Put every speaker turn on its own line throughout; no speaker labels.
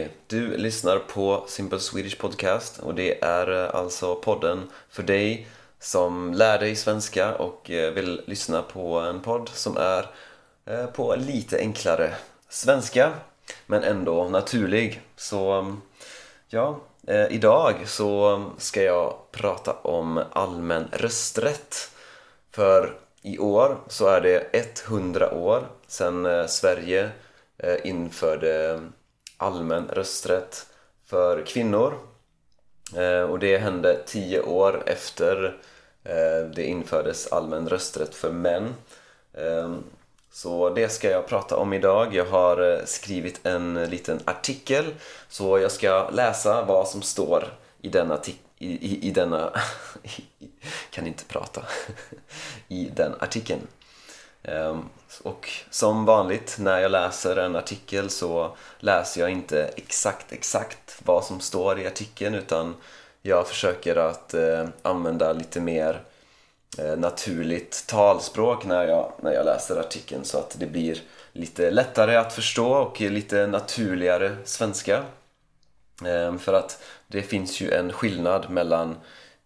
Hej! Du lyssnar på Simple Swedish Podcast och det är eh, alltså podden för dig som lär dig svenska och eh, vill lyssna på en podd som är eh, på lite enklare svenska men ändå naturlig. Så mm, ja, idag så ska jag prata om allmän rösträtt. För i år så är det 100 år sedan Sverige införde allmän rösträtt för kvinnor. Eh, och det hände tio år efter eh, det infördes allmän rösträtt för män. Eh, så det ska jag prata om idag. Jag har skrivit en liten artikel så jag ska läsa vad som står i denna i, i, i denna... kan inte prata. I den artikeln. Ehm, och som vanligt när jag läser en artikel så läser jag inte exakt exakt vad som står i artikeln utan jag försöker att eh, använda lite mer eh, naturligt talspråk när jag, när jag läser artikeln så att det blir lite lättare att förstå och lite naturligare svenska. Ehm, för att det finns ju en skillnad mellan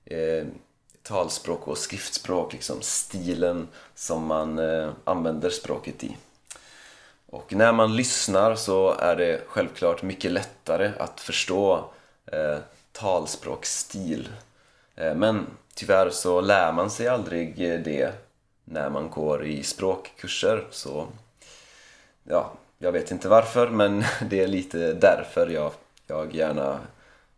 eh, talspråk och skriftspråk, liksom stilen som man eh, använder språket i. Och när man lyssnar så är det självklart mycket lättare att förstå eh, talspråksstil. Eh, men tyvärr så lär man sig aldrig det när man går i språkkurser. Så ja, jag vet inte varför men det är lite därför jag, jag gärna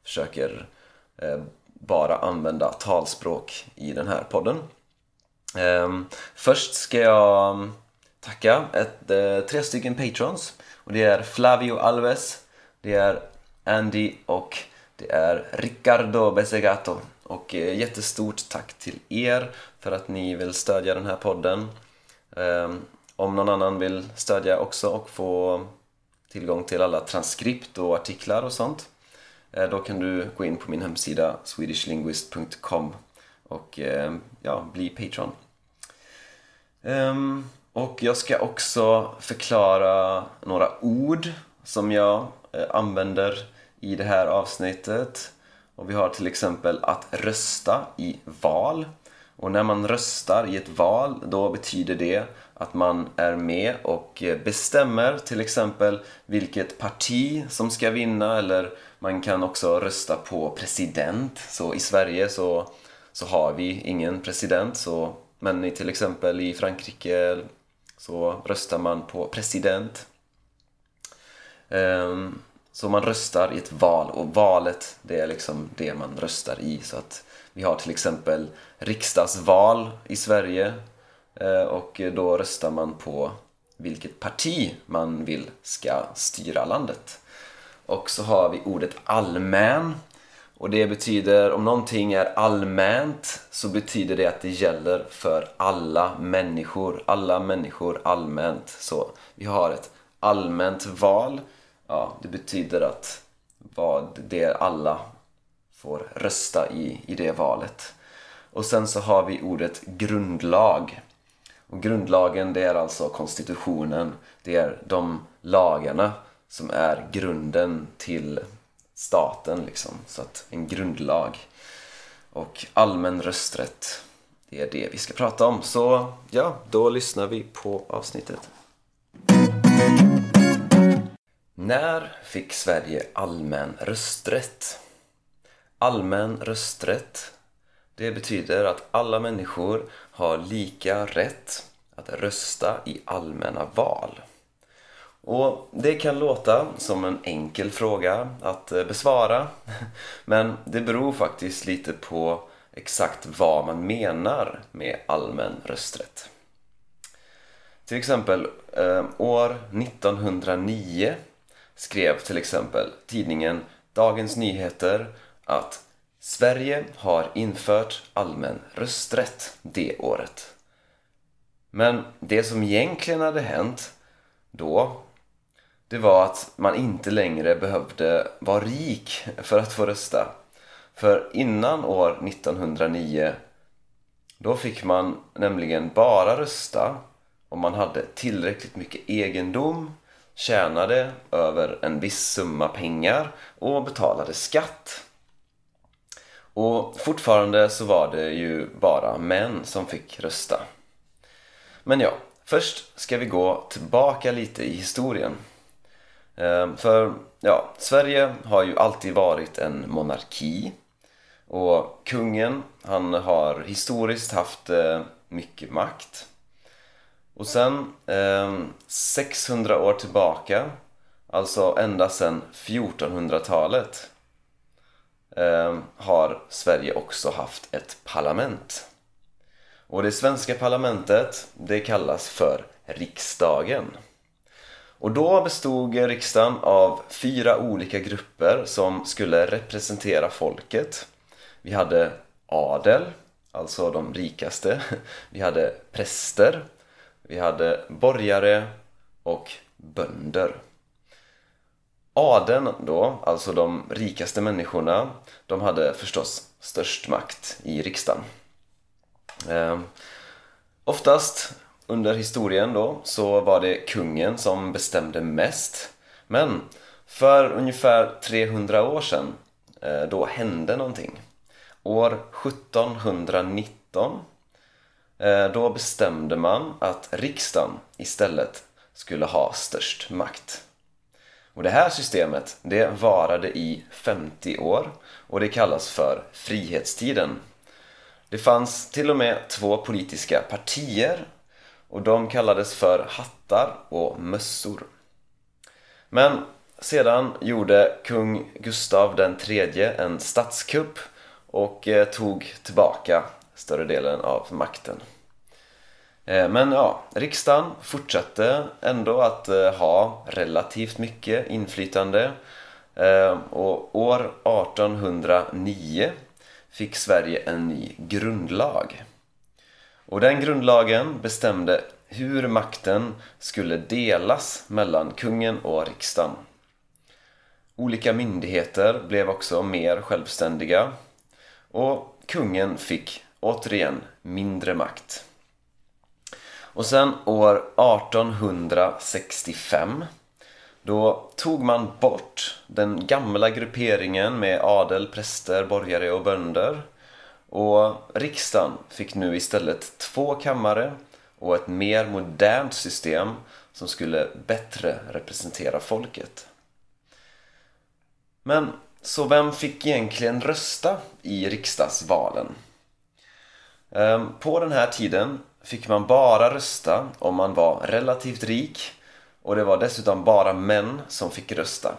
försöker eh, bara använda talspråk i den här podden. Ehm, först ska jag tacka ett, eh, tre stycken patrons och det är Flavio Alves, det är Andy och det är Ricardo Besegato. Och eh, jättestort tack till er för att ni vill stödja den här podden. Ehm, om någon annan vill stödja också och få tillgång till alla transkript och artiklar och sånt Eh, då kan du gå in på min hemsida swedishlinguist.com och eh, ja, bli Patreon. Ehm, och jag ska också förklara några ord som jag eh, använder i det här avsnittet. Och vi har till exempel att rösta i val. Och när man röstar i ett val, då betyder det att man är med och bestämmer till exempel vilket parti som ska vinna eller man kan också rösta på president. Så i Sverige så, så har vi ingen president. Så, men i, till exempel i Frankrike så röstar man på president. Um, så man röstar i ett val och valet det är liksom det man röstar i. Så att vi har till exempel riksdagsval i Sverige eh, och då röstar man på vilket parti man vill ska styra landet. Och så har vi ordet allmän. Och det betyder, om någonting är allmänt så betyder det att det gäller för alla människor. Alla människor allmänt. Så vi har ett allmänt val. Ja, det betyder att vad det alla får rösta i, i det valet. Och sen så har vi ordet grundlag. Och grundlagen det är alltså konstitutionen. Det är de lagarna som är grunden till staten liksom. Så att en grundlag. Och allmän rösträtt, det är det vi ska prata om. Så ja, då lyssnar vi på avsnittet. När fick Sverige allmän rösträtt? Allmän rösträtt, det betyder att alla människor har lika rätt att rösta i allmänna val. Och Det kan låta som en enkel fråga att eh, besvara men det beror faktiskt lite på exakt vad man menar med allmän rösträtt. Till exempel eh, år 1909 skrev till exempel tidningen Dagens Nyheter att Sverige har infört allmän rösträtt det året. Men det som egentligen hade hänt då det var att man inte längre behövde vara rik för att få rösta. För innan år 1909 då fick man nämligen bara rösta om man hade tillräckligt mycket egendom tjänade över en viss summa pengar och betalade skatt. Och fortfarande så var det ju bara män som fick rösta. Men ja, först ska vi gå tillbaka lite i historien. Ehm, för ja, Sverige har ju alltid varit en monarki och kungen, han har historiskt haft eh, mycket makt. Och sen ehm, 600 år tillbaka, alltså ända sedan 1400-talet ehm, har Sverige också haft ett parlament. Och det svenska parlamentet, det kallas för riksdagen. Och då bestod riksdagen av fyra olika grupper som skulle representera folket. Vi hade adel, alltså de rikaste. Vi hade präster. Vi hade borgare och bönder. Adeln då, alltså de rikaste människorna, de hade förstås störst makt i riksdagen. Eh, oftast under historien då så var det kungen som bestämde mest. Men för ungefär 300 år sedan eh, då hände någonting. År 1719 eh, då bestämde man att riksdagen istället skulle ha störst makt. Och det här systemet det varade i 50 år och det kallas för frihetstiden. Det fanns till och med två politiska partier och de kallades för hattar och mössor. Men sedan gjorde kung Gustav den tredje en statskupp och eh, tog tillbaka större delen av makten. Eh, men ja, riksdagen fortsatte ändå att eh, ha relativt mycket inflytande och år 1809 fick Sverige en ny grundlag. Och den grundlagen bestämde hur makten skulle delas mellan kungen och riksdagen. Olika myndigheter blev också mer självständiga och kungen fick återigen mindre makt. Och sen år 1865 då tog man bort den gamla grupperingen med adel, präster, borgare och bönder och riksdagen fick nu istället två kammare och ett mer modernt system som skulle bättre representera folket. Men så vem fick egentligen rösta i riksdagsvalen? Ehm, på den här tiden fick man bara rösta om man var relativt rik och det var dessutom bara män som fick rösta.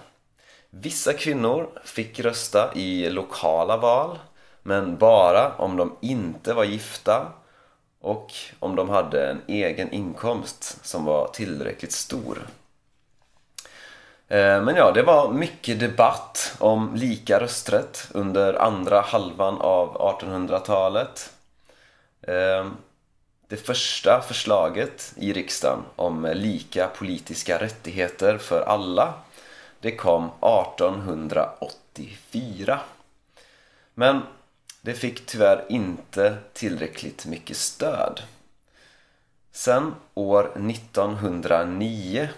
Vissa kvinnor fick rösta i lokala val men bara om de inte var gifta och om de hade en egen inkomst som var tillräckligt stor. Eh, men ja, det var mycket debatt om lika rösträtt under andra halvan av 1800-talet. Eh, det första förslaget i riksdagen om lika politiska rättigheter för alla det kom 1884. Men det fick tyvärr inte tillräckligt mycket stöd. Sen år 1909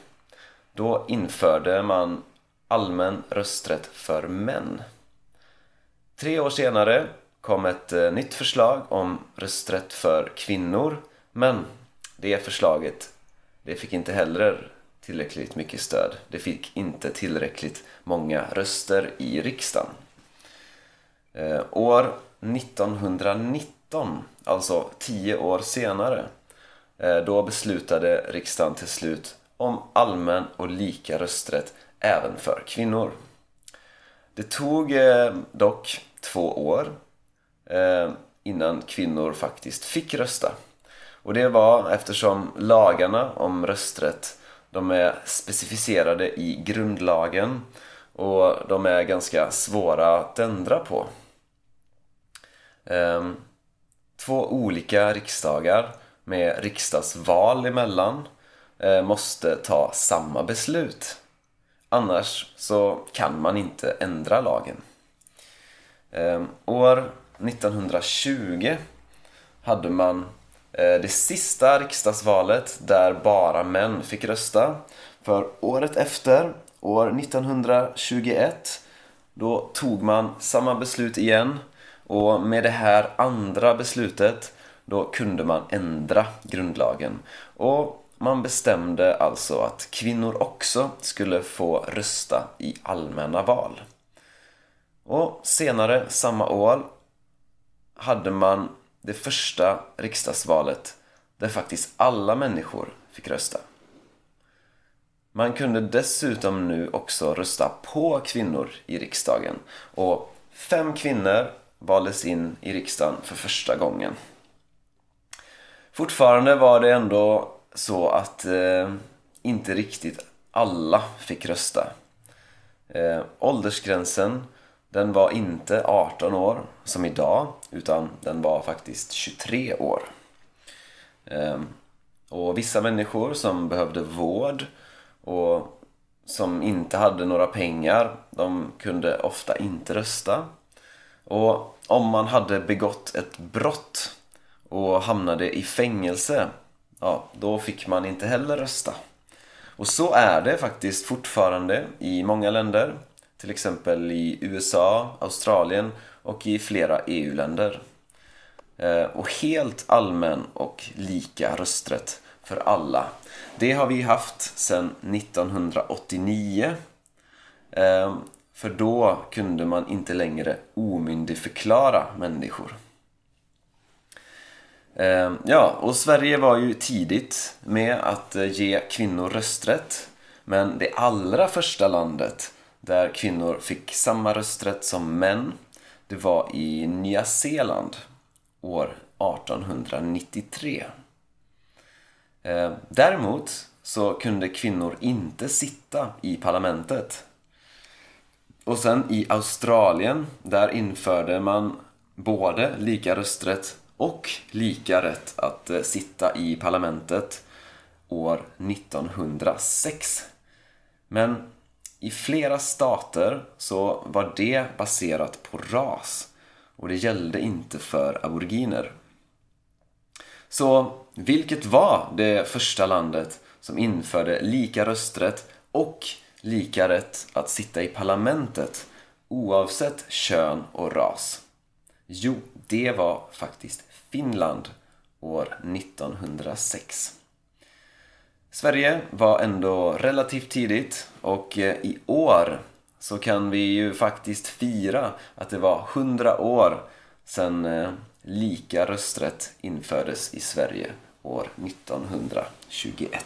då införde man allmän rösträtt för män. Tre år senare kom ett eh, nytt förslag om rösträtt för kvinnor men det förslaget det fick inte heller tillräckligt mycket stöd. Det fick inte tillräckligt många röster i riksdagen. Eh, år 1919, alltså tio år senare, eh, då beslutade riksdagen till slut om allmän och lika rösträtt även för kvinnor. Det tog eh, dock två år eh, innan kvinnor faktiskt fick rösta. Och det var eftersom lagarna om rösträtt de är specificerade i grundlagen och de är ganska svåra att ändra på. Ehm, två olika riksdagar med riksdagsval emellan eh, måste ta samma beslut. Annars så kan man inte ändra lagen. Ehm, år 1920 hade man eh, det sista riksdagsvalet där bara män fick rösta. För året efter, år 1921, då tog man samma beslut igen och med det här andra beslutet då kunde man ändra grundlagen. Och man bestämde alltså att kvinnor också skulle få rösta i allmänna val. Och senare samma år hade man det första riksdagsvalet där faktiskt alla människor fick rösta. Man kunde dessutom nu också rösta på kvinnor i riksdagen och fem kvinnor valdes in i riksdagen för första gången. Fortfarande var det ändå så att eh, inte riktigt alla fick rösta. Eh, åldersgränsen den var inte 18 år som idag utan den var faktiskt 23 år. Eh, och vissa människor som behövde vård och som inte hade några pengar de kunde ofta inte rösta. Och om man hade begått ett brott och hamnade i fängelse ja, då fick man inte heller rösta. Och så är det faktiskt fortfarande i många länder. Till exempel i USA, Australien och i flera EU-länder. Eh, och helt allmän och lika rösträtt för alla. Det har vi haft sedan 1989. För då kunde man inte längre omyndigförklara människor. Ehm, ja, och Sverige var ju tidigt med att eh, ge kvinnor rösträtt. Men det allra första landet där kvinnor fick samma rösträtt som män, det var i Nya Zeeland år 1893. Ehm, däremot så kunde kvinnor inte sitta i parlamentet. Och sen i Australien, där införde man både lika rösträtt och lika rätt att eh, sitta i parlamentet år 1906. Men i flera stater så var det baserat på ras och det gällde inte för aboriginer. Så vilket var det första landet som införde lika rösträtt och lika rätt att sitta i parlamentet oavsett kön och ras? Jo, det var faktiskt Finland år 1906. Sverige var ändå relativt tidigt och eh, i år så kan vi ju faktiskt fira att det var 100 år sedan eh, lika rösträtt infördes i Sverige år 1921.